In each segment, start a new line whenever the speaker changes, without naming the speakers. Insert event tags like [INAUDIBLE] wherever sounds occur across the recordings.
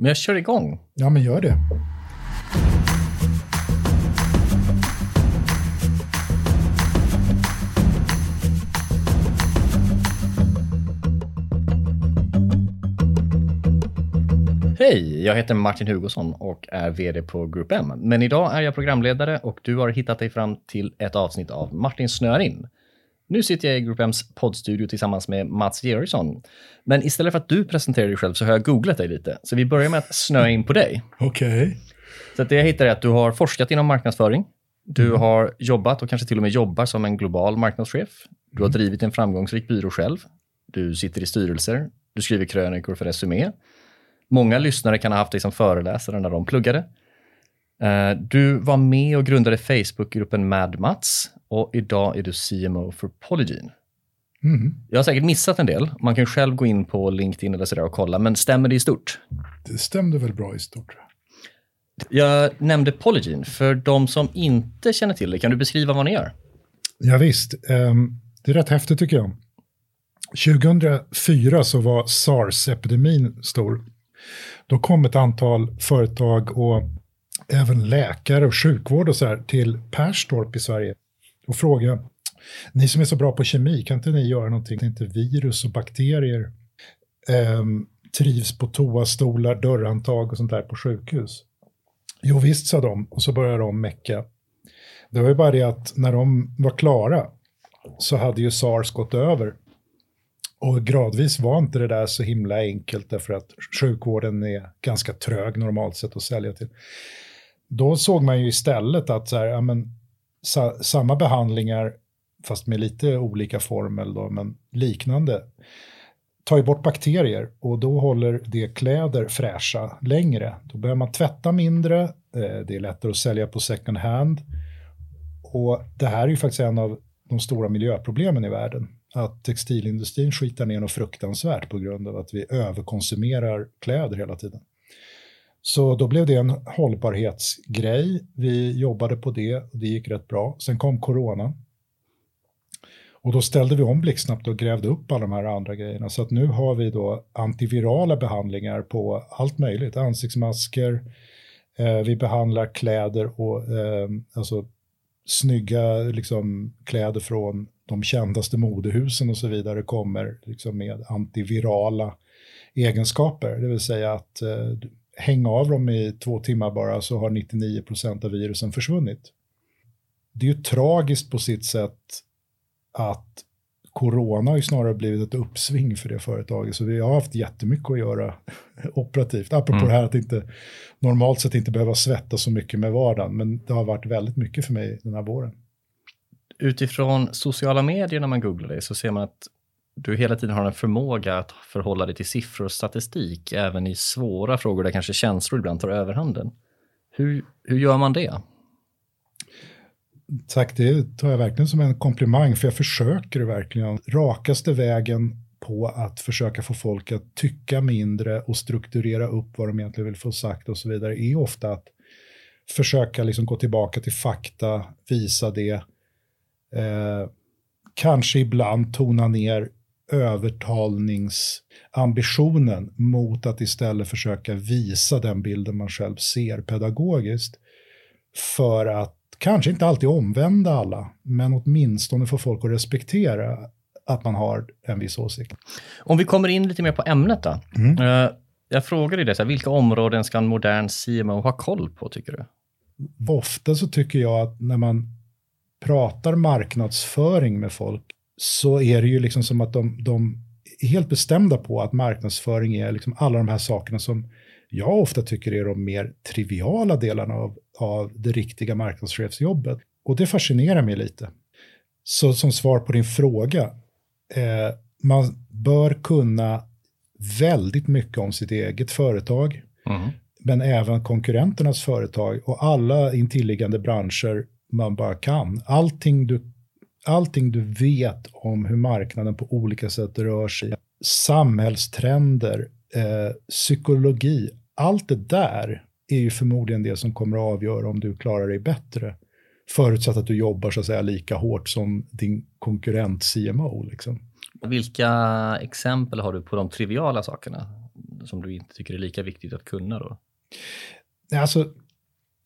Men jag kör igång.
Ja, men gör det.
Hej, jag heter Martin Hugosson och är VD på Group M. Men idag är jag programledare och du har hittat dig fram till ett avsnitt av Martin snöar in. Nu sitter jag i Group M's poddstudio tillsammans med Mats Georgsson. Men istället för att du presenterar dig själv så har jag googlat dig lite. Så vi börjar med att snöa in på dig.
Okej. Okay.
Så det jag hittar är att du har forskat inom marknadsföring. Du mm. har jobbat och kanske till och med jobbar som en global marknadschef. Du har mm. drivit en framgångsrik byrå själv. Du sitter i styrelser. Du skriver krönikor för Resumé. Många lyssnare kan ha haft dig som föreläsare när de pluggade. Eh, du var med och grundade Facebookgruppen Mad Mats och idag är du CMO för Polygene. Mm. Jag har säkert missat en del. Man kan själv gå in på LinkedIn eller sådär och kolla, men stämmer det i stort?
Det stämde väl bra i stort.
Jag nämnde Polygene. För de som inte känner till det, kan du beskriva vad ni gör?
Ja, visst. Um, det är rätt häftigt tycker jag. 2004 så var sars-epidemin stor. Då kom ett antal företag och även läkare och sjukvård och så här till Perstorp i Sverige och frågade ni som är så bra på kemi, kan inte ni göra någonting? Inte virus och bakterier eh, trivs på toastolar, dörrhandtag och sånt där på sjukhus. Jo visst, sa de, och så började de mecka. Det var ju bara det att när de var klara så hade ju sars gått över och gradvis var inte det där så himla enkelt därför att sjukvården är ganska trög normalt sett att sälja till. Då såg man ju istället att så här, ja, men, sa, samma behandlingar, fast med lite olika formel då, men liknande, tar ju bort bakterier och då håller det kläder fräscha längre. Då behöver man tvätta mindre, eh, det är lättare att sälja på second hand. Och det här är ju faktiskt en av de stora miljöproblemen i världen att textilindustrin skitar ner något fruktansvärt på grund av att vi överkonsumerar kläder hela tiden. Så då blev det en hållbarhetsgrej. Vi jobbade på det och det gick rätt bra. Sen kom corona. Och då ställde vi om blixtsnabbt och grävde upp alla de här andra grejerna. Så att nu har vi då antivirala behandlingar på allt möjligt. Ansiktsmasker, eh, vi behandlar kläder och eh, alltså snygga liksom, kläder från de kändaste modehusen och så vidare kommer liksom med antivirala egenskaper. Det vill säga att eh, hänga av dem i två timmar bara så har 99% av virusen försvunnit. Det är ju tragiskt på sitt sätt att corona har ju snarare blivit ett uppsving för det företaget. Så vi har haft jättemycket att göra [LAUGHS] operativt. Apropå mm. det här att inte normalt sett inte behöva svettas så mycket med vardagen. Men det har varit väldigt mycket för mig den här våren
utifrån sociala medier när man googlar dig så ser man att du hela tiden har en förmåga att förhålla dig till siffror och statistik, även i svåra frågor där kanske känslor ibland tar överhanden. Hur, hur gör man det?
Tack, det tar jag verkligen som en komplimang, för jag försöker verkligen. Rakaste vägen på att försöka få folk att tycka mindre och strukturera upp vad de egentligen vill få sagt och så vidare är ofta att försöka liksom gå tillbaka till fakta, visa det, eh, kanske ibland tona ner övertalningsambitionen mot att istället försöka visa den bilden man själv ser pedagogiskt. För att kanske inte alltid omvända alla, men åtminstone få folk att respektera att man har en viss åsikt.
Om vi kommer in lite mer på ämnet då. Mm. Uh, jag frågade dig, så här, vilka områden ska en modern CMO ha koll på tycker du?
Ofta så tycker jag att när man pratar marknadsföring med folk så är det ju liksom som att de, de är helt bestämda på att marknadsföring är liksom alla de här sakerna som jag ofta tycker är de mer triviala delarna av, av det riktiga marknadschefsjobbet. Och det fascinerar mig lite. Så som svar på din fråga, eh, man bör kunna väldigt mycket om sitt eget företag, mm. men även konkurrenternas företag och alla intilliggande branscher man bara kan. Allting du, allting du vet om hur marknaden på olika sätt rör sig, samhällstrender, eh, psykologi, allt det där är ju förmodligen det som kommer att avgöra om du klarar dig bättre. Förutsatt att du jobbar så att säga lika hårt som din konkurrent CMO. Liksom.
Vilka exempel har du på de triviala sakerna? som du inte tycker är lika viktigt att kunna då?
Alltså,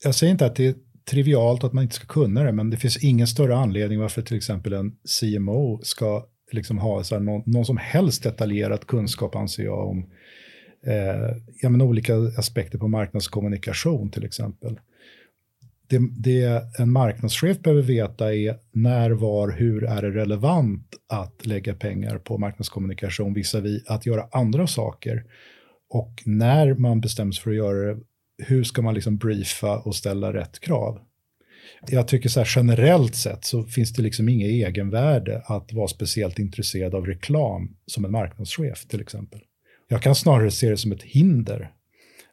jag säger inte att det är trivialt att man inte ska kunna det, men det finns ingen större anledning varför till exempel en CMO ska liksom ha så någon, någon, som helst detaljerad kunskap, anser jag, om eh, ja, men olika aspekter på marknadskommunikation till exempel. Det, det, en marknadschef behöver veta är när, var, hur är det relevant att lägga pengar på marknadskommunikation visavi att göra andra saker. Och när man bestäms för att göra det, hur ska man liksom briefa och ställa rätt krav? Jag tycker så här generellt sett så finns det liksom inget egenvärde att vara speciellt intresserad av reklam som en marknadschef till exempel. Jag kan snarare se det som ett hinder.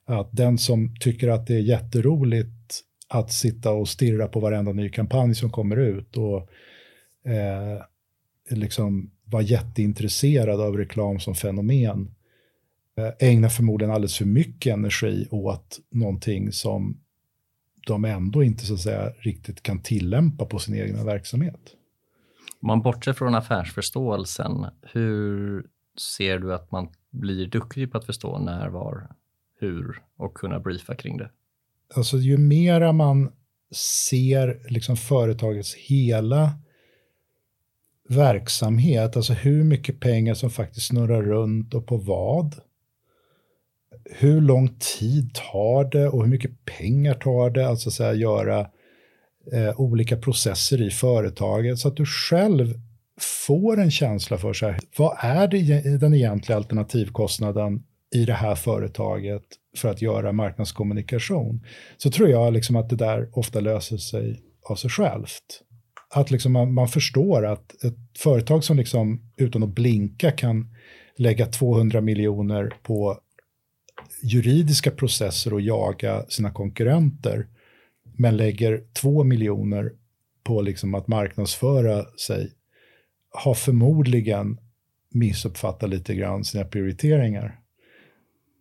Att den som tycker att det är jätteroligt att sitta och stirra på varenda ny kampanj som kommer ut och eh, liksom vara jätteintresserad av reklam som fenomen ägnar förmodligen alldeles för mycket energi åt någonting som de ändå inte så att säga riktigt kan tillämpa på sin egen verksamhet.
Om man bortser från affärsförståelsen, hur ser du att man blir duktig på att förstå när, var, hur och kunna briefa kring det?
Alltså ju mera man ser liksom företagets hela verksamhet, alltså hur mycket pengar som faktiskt snurrar runt och på vad. Hur lång tid tar det och hur mycket pengar tar det, alltså så här, göra eh, olika processer i företaget så att du själv får en känsla för så här, vad är det, den egentliga alternativkostnaden i det här företaget för att göra marknadskommunikation, så tror jag liksom att det där ofta löser sig av sig självt. Att liksom man, man förstår att ett företag som liksom utan att blinka kan lägga 200 miljoner på juridiska processer och jaga sina konkurrenter, men lägger 2 miljoner på liksom att marknadsföra sig, har förmodligen missuppfattat lite grann sina prioriteringar.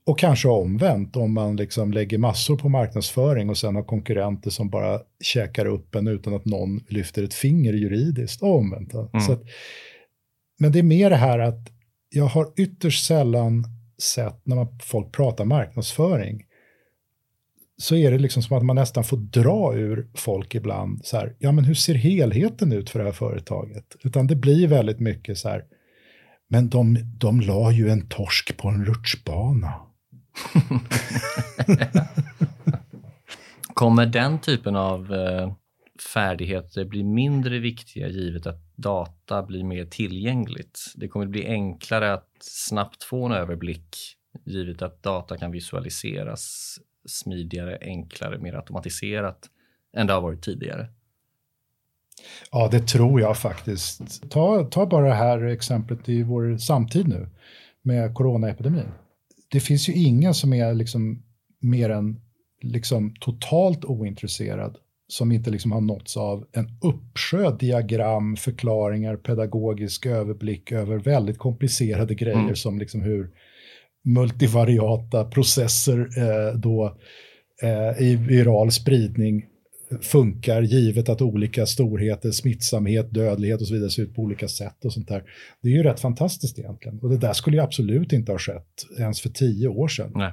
Och kanske omvänt, om man liksom lägger massor på marknadsföring och sen har konkurrenter som bara käkar upp en utan att någon lyfter ett finger juridiskt. Och omvänt. Mm. Att, men det är mer det här att jag har ytterst sällan sätt när man, folk pratar marknadsföring så är det liksom som att man nästan får dra ur folk ibland. Så här, ja, men hur ser helheten ut för det här företaget? Utan det blir väldigt mycket så här, men de, de la ju en torsk på en rutschbana. [LAUGHS]
Kommer den typen av eh, färdigheter blir mindre viktiga givet att data blir mer tillgängligt? Det kommer bli enklare att snabbt få en överblick givet att data kan visualiseras smidigare, enklare, mer automatiserat än det har varit tidigare.
Ja, det tror jag faktiskt. Ta, ta bara det här exemplet i vår samtid nu med coronaepidemin det finns ju ingen som är liksom mer än liksom totalt ointresserad som inte liksom har nåtts av en uppsjö diagram, förklaringar, pedagogisk överblick över väldigt komplicerade grejer mm. som liksom hur multivariata processer eh, då eh, i viral spridning funkar givet att olika storheter, smittsamhet, dödlighet och så vidare ser ut på olika sätt och sånt där. Det är ju rätt fantastiskt egentligen. Och det där skulle ju absolut inte ha skett ens för tio år sedan. Nej.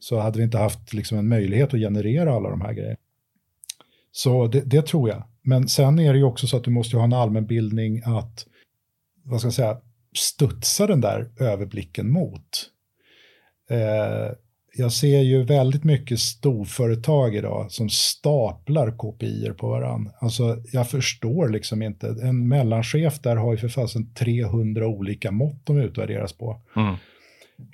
Så hade vi inte haft liksom en möjlighet att generera alla de här grejerna. Så det, det, tror jag. Men sen är det ju också så att du måste ha en allmänbildning att, vad ska jag säga, studsa den där överblicken mot. Eh, jag ser ju väldigt mycket storföretag idag som staplar kopior på varandra. Alltså, jag förstår liksom inte. En mellanchef där har ju för fasen 300 olika mått de utvärderas på. Mm.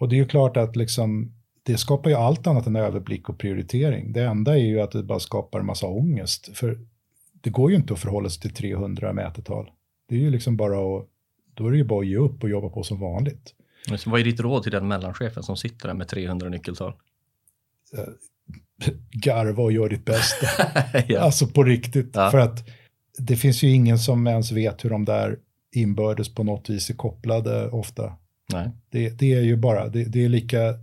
Och det är ju klart att liksom, det skapar ju allt annat än överblick och prioritering. Det enda är ju att det bara skapar en massa ångest. För det går ju inte att förhålla sig till 300 mätetal. Det är ju liksom bara att, då är det ju bara att ge upp och jobba på som vanligt.
Så vad är ditt råd till den mellanchefen som sitter där med 300 nyckeltal?
Eh, garva och gör ditt bästa. [LAUGHS] ja. Alltså på riktigt. Ja. För att det finns ju ingen som ens vet hur de där inbördes på något vis är kopplade ofta. Nej. Det, det är ju bara, det, det, är lika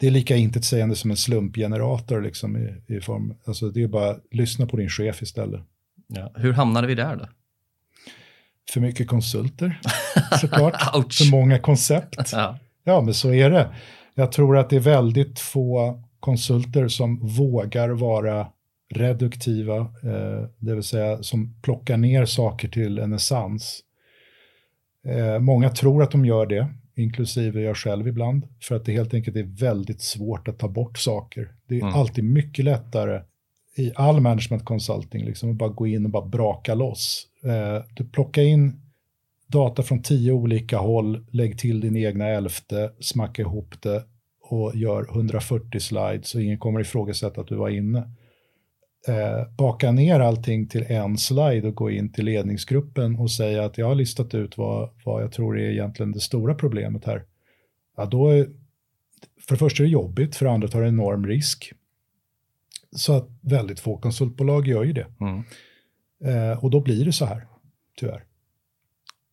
det är lika intetsägande som en slumpgenerator liksom i, i form, alltså det är bara lyssna på din chef istället.
Ja. Hur hamnade vi där då?
För mycket konsulter, [LAUGHS] såklart. för många koncept. Ja. Ja, men så är det. Jag tror att det är väldigt få konsulter som vågar vara reduktiva, eh, det vill säga som plockar ner saker till en essens. Eh, många tror att de gör det, inklusive jag själv ibland, för att det helt enkelt är väldigt svårt att ta bort saker. Det är mm. alltid mycket lättare i all management consulting, liksom, att bara gå in och bara braka loss. Eh, du plockar in data från tio olika håll, lägg till din egna elfte, smacka ihop det och gör 140 slides och ingen kommer ifrågasätta att du var inne. Eh, baka ner allting till en slide och gå in till ledningsgruppen och säga att jag har listat ut vad, vad jag tror är egentligen det stora problemet här. Ja, då är, för det första är det jobbigt, för det andra tar det enorm risk. Så att väldigt få konsultbolag gör ju det. Mm. Eh, och då blir det så här, tyvärr.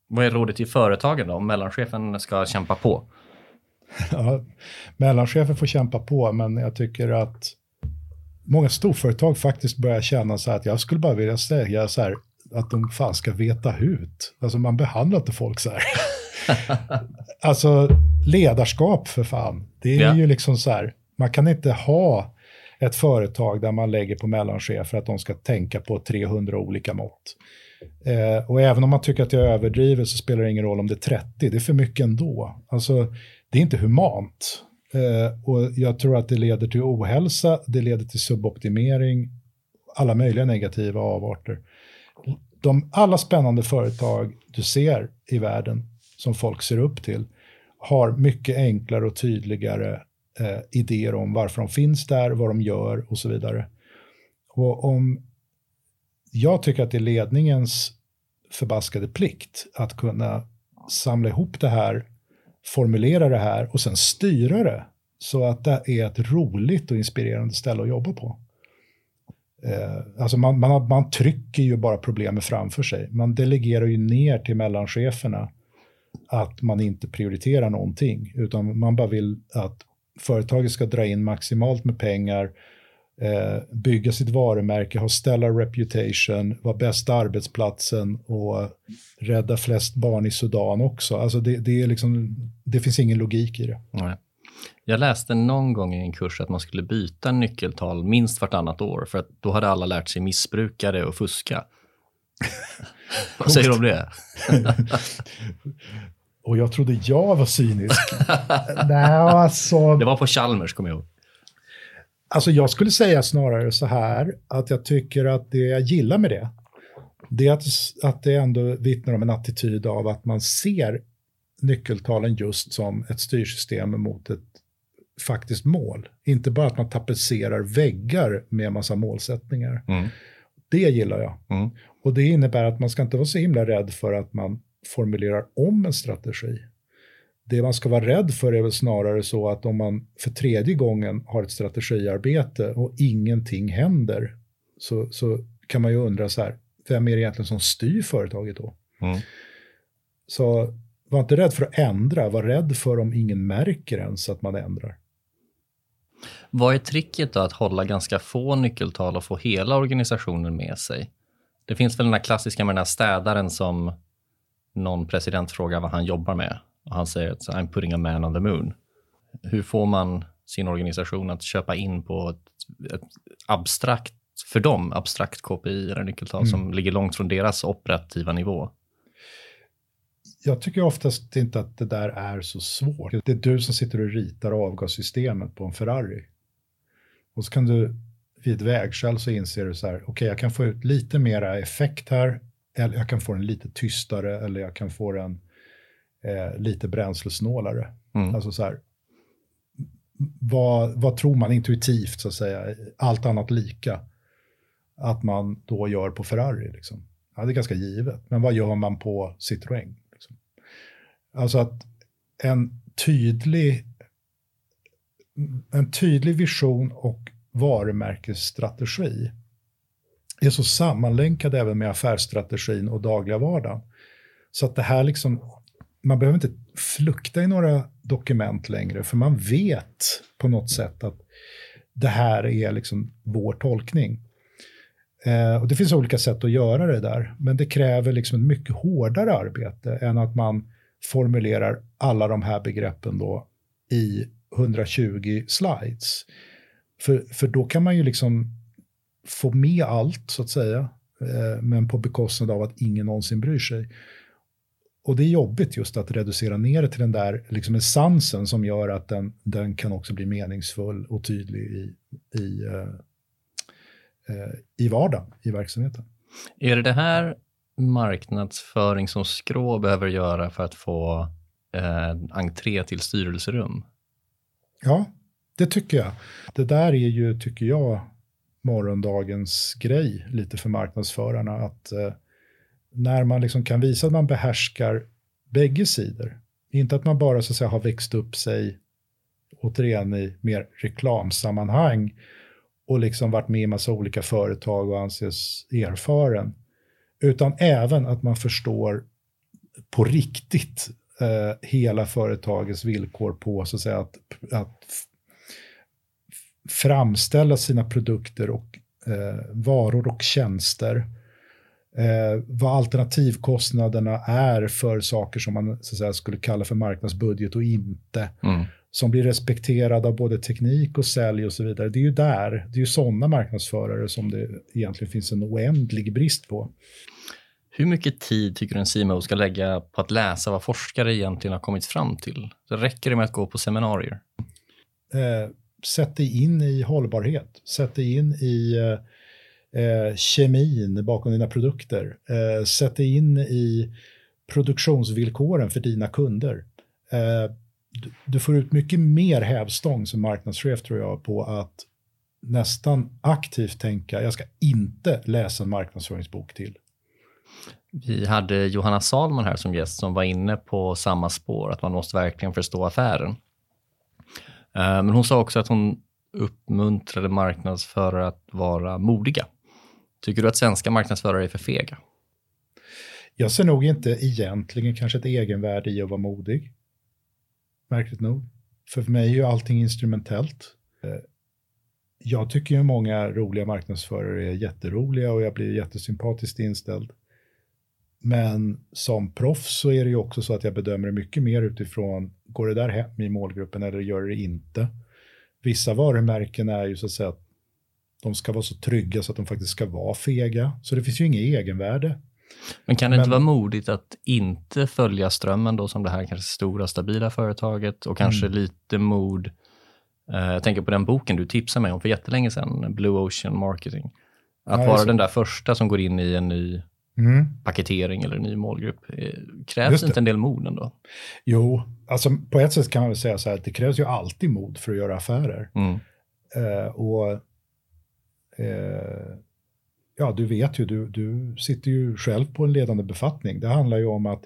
Vad är rådet till företagen då, om mellanchefen ska kämpa på? [LAUGHS]
ja, mellanchefen får kämpa på, men jag tycker att många storföretag faktiskt börjar känna så här att jag skulle bara vilja säga så här att de fan ska veta hut. Alltså man behandlar inte folk så här. [LAUGHS] alltså ledarskap för fan. Det är ja. ju liksom så här, man kan inte ha ett företag där man lägger på mellanchef för att de ska tänka på 300 olika mått. Eh, och även om man tycker att jag överdriver så spelar det ingen roll om det är 30, det är för mycket ändå. Alltså, det är inte humant. Eh, och jag tror att det leder till ohälsa, det leder till suboptimering, alla möjliga negativa avarter. De alla spännande företag du ser i världen som folk ser upp till har mycket enklare och tydligare eh, idéer om varför de finns där, vad de gör och så vidare. Och om jag tycker att det är ledningens förbaskade plikt att kunna samla ihop det här, formulera det här och sen styra det så att det är ett roligt och inspirerande ställe att jobba på. Eh, alltså man, man, man trycker ju bara problemet framför sig. Man delegerar ju ner till mellancheferna att man inte prioriterar någonting, utan man bara vill att företaget ska dra in maximalt med pengar, eh, bygga sitt varumärke, ha stellar reputation, vara bästa arbetsplatsen och rädda flest barn i Sudan också. Alltså det, det, är liksom, det finns ingen logik i det.
Nej. Jag läste någon gång i en kurs att man skulle byta nyckeltal minst vartannat år för att då hade alla lärt sig missbruka det och fuska. [LAUGHS] Vad säger du om det? [LAUGHS]
och jag trodde jag var cynisk. [LAUGHS] Nej, alltså...
Det var på Chalmers, kommer jag ihåg.
Alltså jag skulle säga snarare så här, att jag tycker att det jag gillar med det, det är att, att det ändå vittnar om en attityd av att man ser nyckeltalen just som ett styrsystem mot ett faktiskt mål. Inte bara att man tapetserar väggar med en massa målsättningar. Mm. Det gillar jag. Mm. Och det innebär att man ska inte vara så himla rädd för att man formulerar om en strategi. Det man ska vara rädd för är väl snarare så att om man för tredje gången har ett strategiarbete och ingenting händer så, så kan man ju undra så här, vem är det egentligen som styr företaget då? Mm. Så var inte rädd för att ändra, var rädd för om ingen märker ens att man ändrar.
Vad är tricket då att hålla ganska få nyckeltal och få hela organisationen med sig? Det finns väl den här klassiska med den här städaren som någon president frågar vad han jobbar med och han säger att I'm putting a man on the moon. Hur får man sin organisation att köpa in på ett, ett abstrakt, för dem, abstrakt KPI eller nyckeltal mm. som ligger långt från deras operativa nivå?
Jag tycker oftast inte att det där är så svårt. Det är du som sitter och ritar avgassystemet på en Ferrari. Och så kan du vid ett vägskäl så inser du så här, okej okay, jag kan få ut lite mera effekt här, eller jag kan få den lite tystare, eller jag kan få den eh, lite bränslesnålare. Mm. Alltså så här, vad, vad tror man intuitivt, så att säga, allt annat lika, att man då gör på Ferrari? Liksom? Ja, det är ganska givet, men vad gör man på Citroën? Liksom? Alltså att en tydlig en tydlig vision och varumärkesstrategi är så sammanlänkad även med affärsstrategin och dagliga vardagen. Så att det här liksom, man behöver inte flukta i några dokument längre, för man vet på något sätt att det här är liksom vår tolkning. Eh, och det finns olika sätt att göra det där, men det kräver liksom ett mycket hårdare arbete än att man formulerar alla de här begreppen då i 120 slides. För, för då kan man ju liksom få med allt, så att säga, eh, men på bekostnad av att ingen någonsin bryr sig. Och det är jobbigt just att reducera ner det till den där liksom essensen som gör att den, den kan också bli meningsfull och tydlig i, i, uh, uh, i vardagen, i verksamheten.
Är det det här marknadsföring som Skrå behöver göra för att få eh, entré till styrelserum?
Ja, det tycker jag. Det där är ju, tycker jag, morgondagens grej lite för marknadsförarna. Att eh, när man liksom kan visa att man behärskar bägge sidor. Inte att man bara så att säga, har växt upp sig, återigen i mer reklamsammanhang och liksom varit med i massa olika företag och anses erfaren. Utan även att man förstår på riktigt eh, hela företagets villkor på så att, säga, att, att framställa sina produkter och eh, varor och tjänster. Eh, vad alternativkostnaderna är för saker som man så att säga, skulle kalla för marknadsbudget och inte. Mm. Som blir respekterad av både teknik och sälj och så vidare. Det är ju där, det är ju sådana marknadsförare som det egentligen finns en oändlig brist på.
Hur mycket tid tycker du en CMO ska lägga på att läsa vad forskare egentligen har kommit fram till? Så räcker det med att gå på seminarier?
Eh, sätt dig in i hållbarhet, sätt dig in i eh, eh, kemin bakom dina produkter, eh, sätt dig in i produktionsvillkoren för dina kunder. Eh, du, du, får ut mycket mer hävstång som marknadschef tror jag på att nästan aktivt tänka, jag ska inte läsa en marknadsföringsbok till.
Vi hade Johanna Salman här som gäst som var inne på samma spår, att man måste verkligen förstå affären. Eh, men hon sa också att hon uppmuntrade marknadsförare att vara modiga. Tycker du att svenska marknadsförare är för fega?
Jag ser nog inte egentligen kanske ett egenvärde i att vara modig. Märkligt nog. För mig är ju allting instrumentellt. Eh, jag tycker ju många roliga marknadsförare är jätteroliga och jag blir jättesympatiskt inställd. Men som proffs så är det ju också så att jag bedömer det mycket mer utifrån, går det där hem i målgruppen eller gör det inte? Vissa varumärken är ju så att säga att de ska vara så trygga så att de faktiskt ska vara fega. Så det finns ju inget egenvärde.
Men kan det Men, inte vara modigt att inte följa strömmen då som det här kanske stora stabila företaget och kanske mm. lite mod eh, jag tänker på den boken du tipsade mig om för jättelänge sedan, Blue Ocean Marketing. Att ja, vara den där första som går in i en ny mm. paketering eller ny målgrupp. Eh, krävs inte en del mod ändå?
Jo, alltså på ett sätt kan man väl säga så här att det krävs ju alltid mod för att göra affärer. Mm. Uh, och eh, ja, du vet ju, du, du sitter ju själv på en ledande befattning. Det handlar ju om att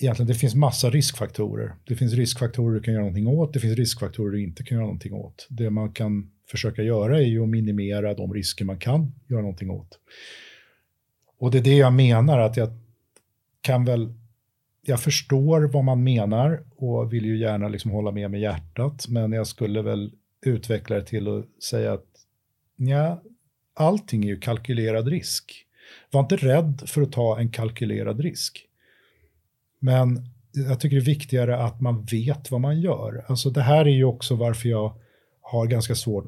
egentligen det finns massa riskfaktorer. Det finns riskfaktorer du kan göra någonting åt, det finns riskfaktorer du inte kan göra någonting åt. Det man kan försöka göra är ju att minimera de risker man kan göra någonting åt. Och det är det jag menar, att jag kan väl, jag förstår vad man menar och vill ju gärna liksom hålla med med hjärtat, men jag skulle väl utveckla det till att säga att ja, allting är ju kalkylerad risk. Var inte rädd för att ta en kalkylerad risk. Men jag tycker det är viktigare att man vet vad man gör. Alltså det här är ju också varför jag har ganska svårt,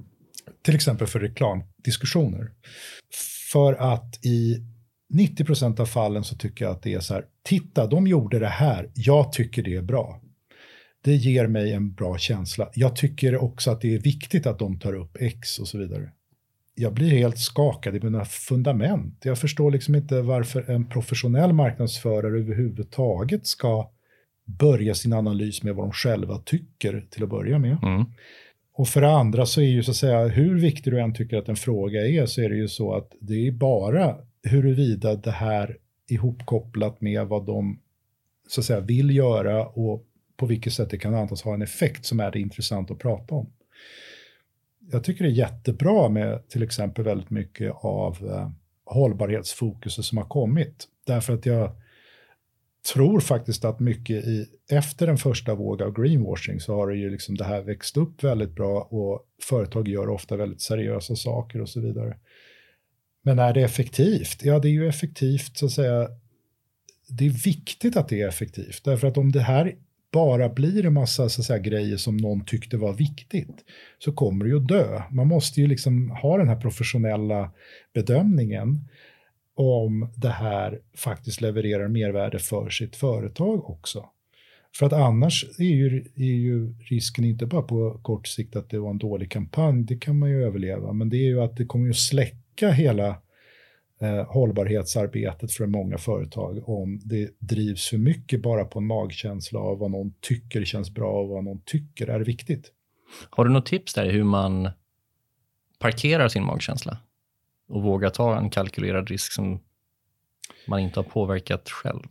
till exempel för reklamdiskussioner. För att i 90 procent av fallen så tycker jag att det är så här, titta, de gjorde det här, jag tycker det är bra. Det ger mig en bra känsla. Jag tycker också att det är viktigt att de tar upp X och så vidare. Jag blir helt skakad i mina fundament. Jag förstår liksom inte varför en professionell marknadsförare överhuvudtaget ska börja sin analys med vad de själva tycker till att börja med. Mm. Och för det andra så är ju så att säga, hur viktig du än tycker att en fråga är, så är det ju så att det är bara huruvida det här ihopkopplat med vad de så att säga, vill göra och på vilket sätt det kan antas ha en effekt som är det intressant att prata om. Jag tycker det är jättebra med till exempel väldigt mycket av eh, hållbarhetsfokuset som har kommit. Därför att jag tror faktiskt att mycket i, efter den första vågen av greenwashing så har det ju liksom det här växt upp väldigt bra och företag gör ofta väldigt seriösa saker och så vidare. Men är det effektivt? Ja, det är ju effektivt så att säga det är viktigt att det är effektivt. Därför att om det här bara blir en massa så att säga, grejer som någon tyckte var viktigt så kommer det ju att dö. Man måste ju liksom ha den här professionella bedömningen om det här faktiskt levererar mervärde för sitt företag också. För att annars är ju, är ju risken inte bara på kort sikt att det var en dålig kampanj, det kan man ju överleva, men det är ju att det kommer ju släcka hela eh, hållbarhetsarbetet för många företag om det drivs för mycket bara på en magkänsla av vad någon tycker känns bra och vad någon tycker är viktigt.
Har du något tips där hur man parkerar sin magkänsla och vågar ta en kalkylerad risk som man inte har påverkat själv?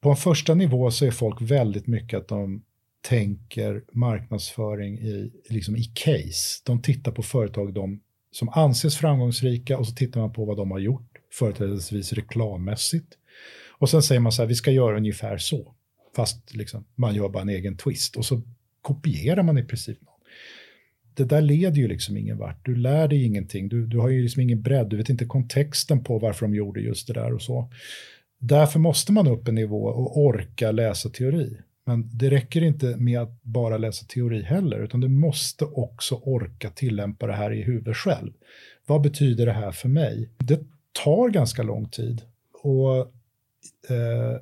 På en första nivå så är folk väldigt mycket att de tänker marknadsföring i, liksom i case. De tittar på företag de som anses framgångsrika och så tittar man på vad de har gjort, företrädesvis reklammässigt. Och sen säger man så här, vi ska göra ungefär så, fast liksom, man gör bara en egen twist och så kopierar man i princip någon. Det där leder ju liksom ingen vart, du lär dig ingenting, du, du har ju liksom ingen bredd, du vet inte kontexten på varför de gjorde just det där och så. Därför måste man upp en nivå och orka läsa teori. Men det räcker inte med att bara läsa teori heller, utan du måste också orka tillämpa det här i huvudet själv. Vad betyder det här för mig? Det tar ganska lång tid och eh,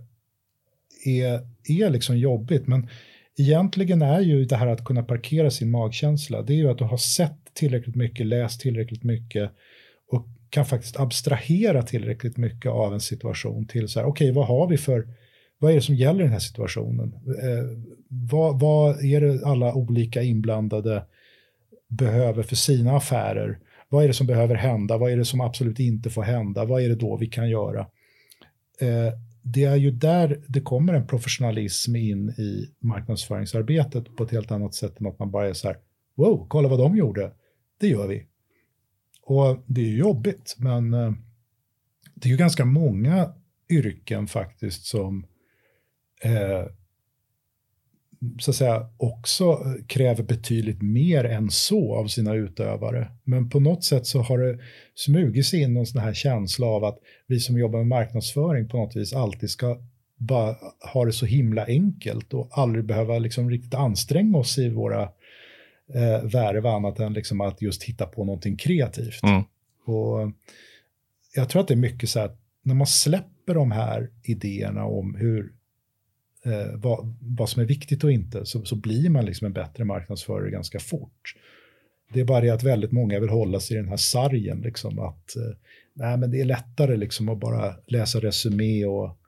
är, är liksom jobbigt, men egentligen är ju det här att kunna parkera sin magkänsla, det är ju att du har sett tillräckligt mycket, läst tillräckligt mycket och kan faktiskt abstrahera tillräckligt mycket av en situation till så här, okej, okay, vad har vi för vad är det som gäller i den här situationen? Eh, vad, vad, är det alla olika inblandade behöver för sina affärer? Vad är det som behöver hända? Vad är det som absolut inte får hända? Vad är det då vi kan göra? Eh, det är ju där det kommer en professionalism in i marknadsföringsarbetet på ett helt annat sätt än att man bara är så här, wow, kolla vad de gjorde, det gör vi. Och det är ju jobbigt, men eh, det är ju ganska många yrken faktiskt som eh, så att säga också kräver betydligt mer än så av sina utövare. Men på något sätt så har det smugit sig in någon sån här känsla av att vi som jobbar med marknadsföring på något vis alltid ska bara ha det så himla enkelt och aldrig behöva liksom riktigt anstränga oss i våra eh, värv annat än liksom att just hitta på någonting kreativt. Mm. Och jag tror att det är mycket så att när man släpper de här idéerna om hur eh, vad, vad som är viktigt och inte, så, så blir man liksom en bättre marknadsförare ganska fort. Det är bara det att väldigt många vill hålla sig i den här sargen, liksom att eh, nej, men det är lättare liksom att bara läsa resumé och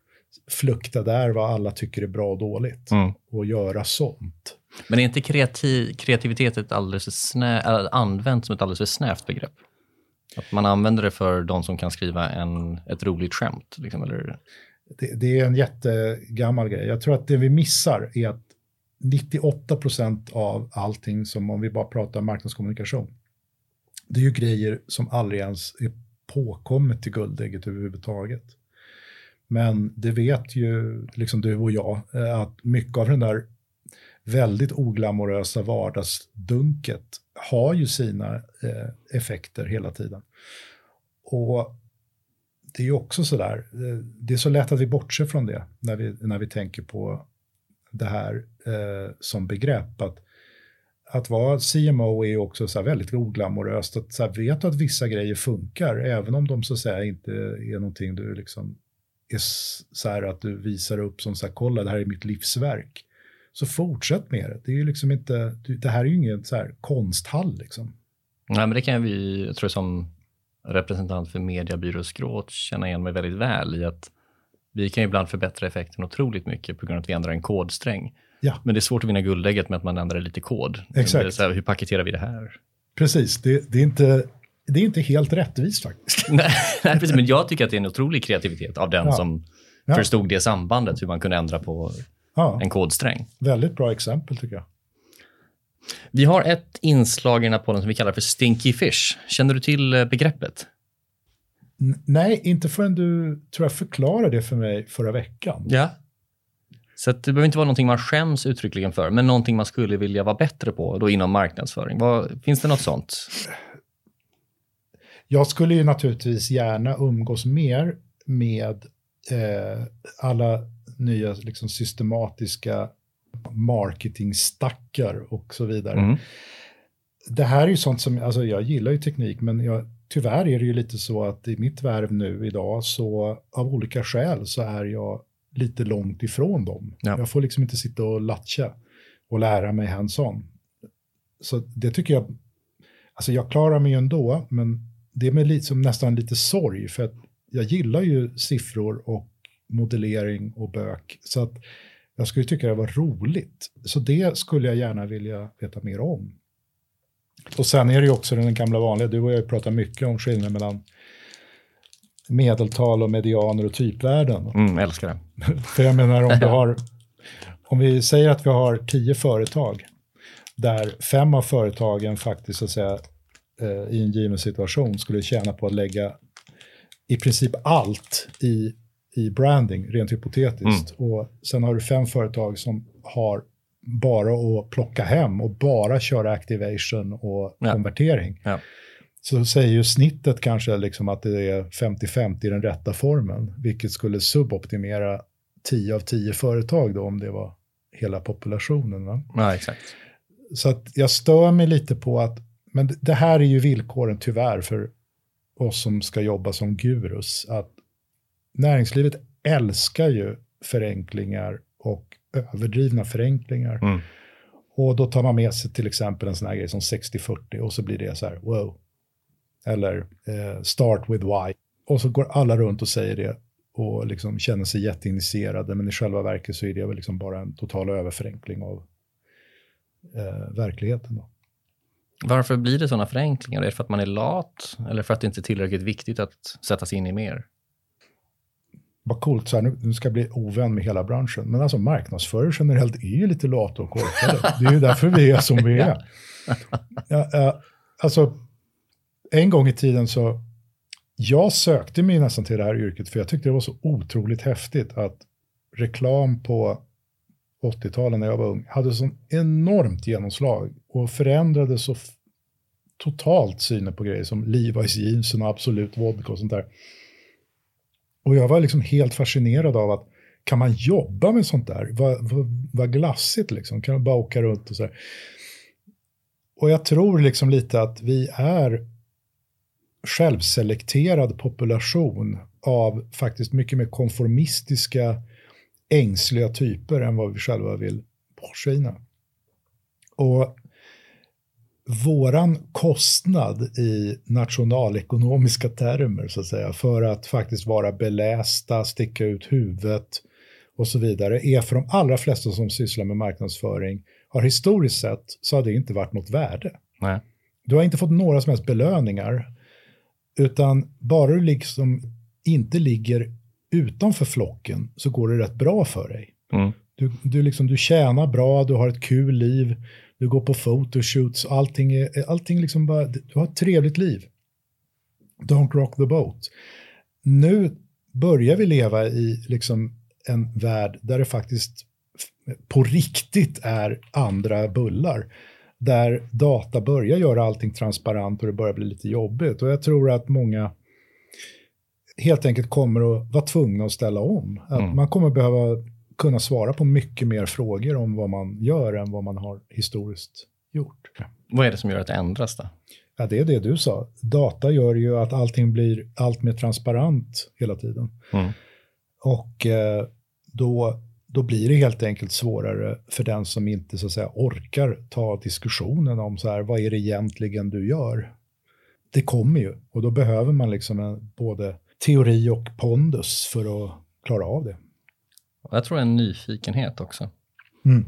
flukta där vad alla tycker är bra och dåligt mm. och göra sånt.
Men är inte kreativ, kreativitet ett alldeles snä, använt som ett alldeles för snävt begrepp? Att man använder det för de som kan skriva en, ett roligt skämt? Liksom, eller?
Det, det, är en jättegammal grej. Jag tror att det vi missar är att 98 procent av allting som, om vi bara pratar marknadskommunikation, det är ju grejer som aldrig ens är påkommet till guldägget överhuvudtaget. Men det vet ju liksom du och jag, eh, att mycket av den där väldigt oglamorösa vardagsdunket har ju sina eh, effekter hela tiden. Och det är ju också sådär, där, det är så lätt att vi bortser från det när vi, när vi tänker på det här eh, som begrepp. Att, att vara CMO är också så väldigt oglamoröst. Att så här, vet du att vissa grejer funkar, även om de så att säga inte är någonting du liksom är så här att du visar upp som så här, kolla det här är mitt livsverk. Så fortsätt med det. Det är ju liksom inte, det här är ju ingen så här konsthall liksom.
Nej, men det kan vi, jag tror som representant för mediebyråskrået känna igen mig väldigt väl i att vi kan ibland förbättra effekten otroligt mycket på grund av att vi ändrar en kodsträng. Ja. Men det är svårt att vinna guldägget med att man ändrar lite kod.
Exakt.
Här, hur paketerar vi det här?
Precis, det, det, är inte, det är inte helt rättvist faktiskt. [LAUGHS]
nej, nej, precis, men jag tycker att det är en otrolig kreativitet av den ja. som ja. förstod det sambandet, hur man kunde ändra på en kodsträng.
Väldigt bra exempel tycker jag.
Vi har ett inslag i den här podden som vi kallar för Stinky Fish. Känner du till eh, begreppet?
nej, inte förrän du tror jag förklarade det för mig förra veckan.
Ja. Så det behöver inte vara någonting man skäms uttryckligen för, men någonting man skulle vilja vara bättre på då inom marknadsföring. Vad, finns det något sånt?
Jag skulle ju naturligtvis gärna umgås mer med eh, alla nya liksom, systematiska marketingstackar och så vidare.
Mm.
Det här är ju sånt som, alltså jag gillar ju teknik, men jag, tyvärr är det ju lite så att i mitt värv nu idag, så av olika skäl så är jag lite långt ifrån dem.
Ja.
Jag får liksom inte sitta och latcha och lära mig hands-on. Så det tycker jag, alltså jag klarar mig ju ändå, men det är med lite, som nästan lite sorg, för att jag gillar ju siffror och modellering och bök. Så att jag skulle tycka det var roligt. Så det skulle jag gärna vilja veta mer om. Och sen är det ju också den gamla vanliga, du och jag pratar mycket om skillnaden mellan medeltal och medianer och typvärden.
Mm, älskar det. [LAUGHS]
För jag menar om du har, om vi säger att vi har tio företag, där fem av företagen faktiskt så att säga eh, i en given situation skulle tjäna på att lägga i princip allt i, i branding, rent hypotetiskt. Och sen har du fem företag som har bara att plocka hem och bara köra activation och
Ja.
konvertering.
Ja.
Så säger ju snittet kanske liksom att det är 50-50 i den rätta formen, vilket skulle suboptimera 10 av 10 företag då om det var hela populationen. Va?
Ja, exakt.
Så att jag stör mig lite på att, men det här är ju villkoren tyvärr för oss som ska jobba som gurus, att näringslivet älskar ju förenklingar och överdrivna förenklingar.
Mm.
Och då tar man med sig till exempel en sån här grej som 60-40 och så blir det så här, wow. Eller eh, start with why. Och så går alla runt och säger det och liksom känner sig jätteinitierade, men i själva verket så är det väl liksom bara en total överförenkling av eh, verkligheten. Då.
Varför blir det sådana förenklingar? Är det för att man är lat eller för att det inte är tillräckligt viktigt att sätta sig in i mer?
Vad coolt, så här, nu, nu ska jag bli ovän med hela branschen. Men alltså marknadsförare generellt är ju lite lata och korkade. [LAUGHS] Det är ju därför vi är som vi är. Ja, ja, alltså, en gång i tiden så, jag sökte mig nästan till det här yrket för jag tyckte det var så otroligt häftigt att reklam på 80-talen när jag var ung hade sån enormt genomslag och förändrade så totalt synen på grejer som Levi's jeansen och Absolut vodka och sånt där. Och jag var liksom helt fascinerad av att kan man jobba med sånt där? Vad, vad, vad glassigt liksom, kan man bara åka runt och så här. Och jag tror liksom lite att vi är självselekterad population av faktiskt mycket mer konformistiska, ängsliga typer än vad vi själva vill påskina. Och våran kostnad i nationalekonomiska termer, så att säga, för att faktiskt vara belästa, sticka ut huvudet och så vidare, är för de allra flesta som sysslar med marknadsföring, har historiskt sett så har det inte varit något värde.
Nej.
Du har inte fått några som helst belöningar, utan bara du liksom inte ligger utanför flocken så går det rätt bra för dig.
Mm.
Du, du, liksom, du tjänar bra, du har ett kul liv, du går på photoshoots, allting är, allting liksom bara, du har ett trevligt liv. Don't rock the boat. Nu börjar vi leva i liksom en värld där det faktiskt på riktigt är andra bullar. Där data börjar göra allting transparent och det börjar bli lite jobbigt. Och jag tror att många helt enkelt kommer att vara tvungna att ställa om. Att
Mm.
Man kommer behöva kunna svara på mycket mer frågor om vad man gör än vad man har historiskt gjort.
Vad är det som gör att det ändras då?
Ja, det är det du sa. Data gör ju att allting blir allt mer transparent hela tiden.
Mm.
Och eh, då, då blir det helt enkelt svårare för den som inte så att säga, orkar ta diskussionen om så här, vad är det egentligen du gör? Det kommer ju och då behöver man liksom en, både teori och pondus för att klara av det.
Och Jag tror en nyfikenhet också.
Mm.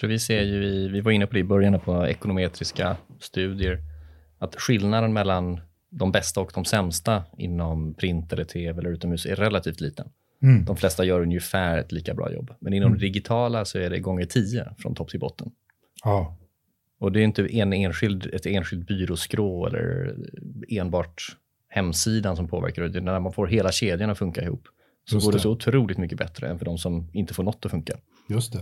Tror vi ser ju i, vi var inne på det i början på ekonometriska studier, att skillnaden mellan de bästa och de sämsta inom print eller tv eller utomhus är relativt liten.
Mm.
De flesta gör ungefär ett lika bra jobb. Men inom det digitala så är det gånger tio från topp till botten.
Ja.
Och det är inte en enskild, ett enskilt byråskrå eller enbart hemsidan som påverkar det. Det är När man får hela kedjan att funka ihop så
Just
går det
det.
så otroligt mycket bättre än för de som inte får något att funka.
Just det.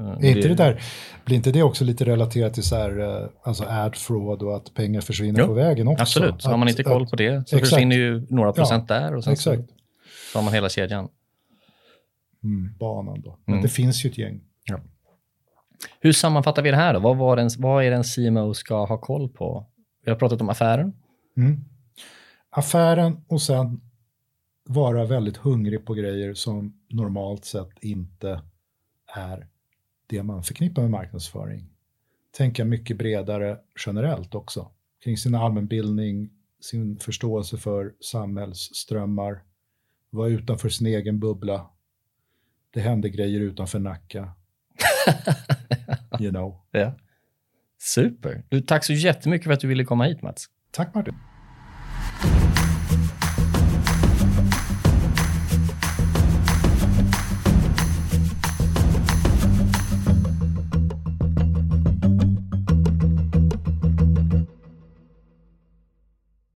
Eh,
Är inte det där, blir inte det också lite relaterat till så här, eh, alltså ad fraud och att pengar försvinner
Jo,
på vägen också?
Absolut, så har man
Att-
inte koll
att-
på det så
exakt.
försvinner ju några procent där. Och sen
Exakt.
Så, har man hela kedjan.
Mm, banan då. Men
Mm.
det finns ju ett gäng.
Hur sammanfattar vi det här då? Vad, var den, vad är det en CMO ska ha koll på? Vi har pratat om affären.
Mm. Affären och sen vara väldigt hungrig på grejer som normalt sett inte är det man förknippar med marknadsföring. Tänka mycket bredare generellt också. Kring sin allmänbildning, sin förståelse för samhällsströmmar, vara utanför sin egen bubbla. Det händer grejer utanför Nacka. [LAUGHS] you know.
Ja. Super. Du, tack så jättemycket för att du ville komma hit Mats.
Tack Martin.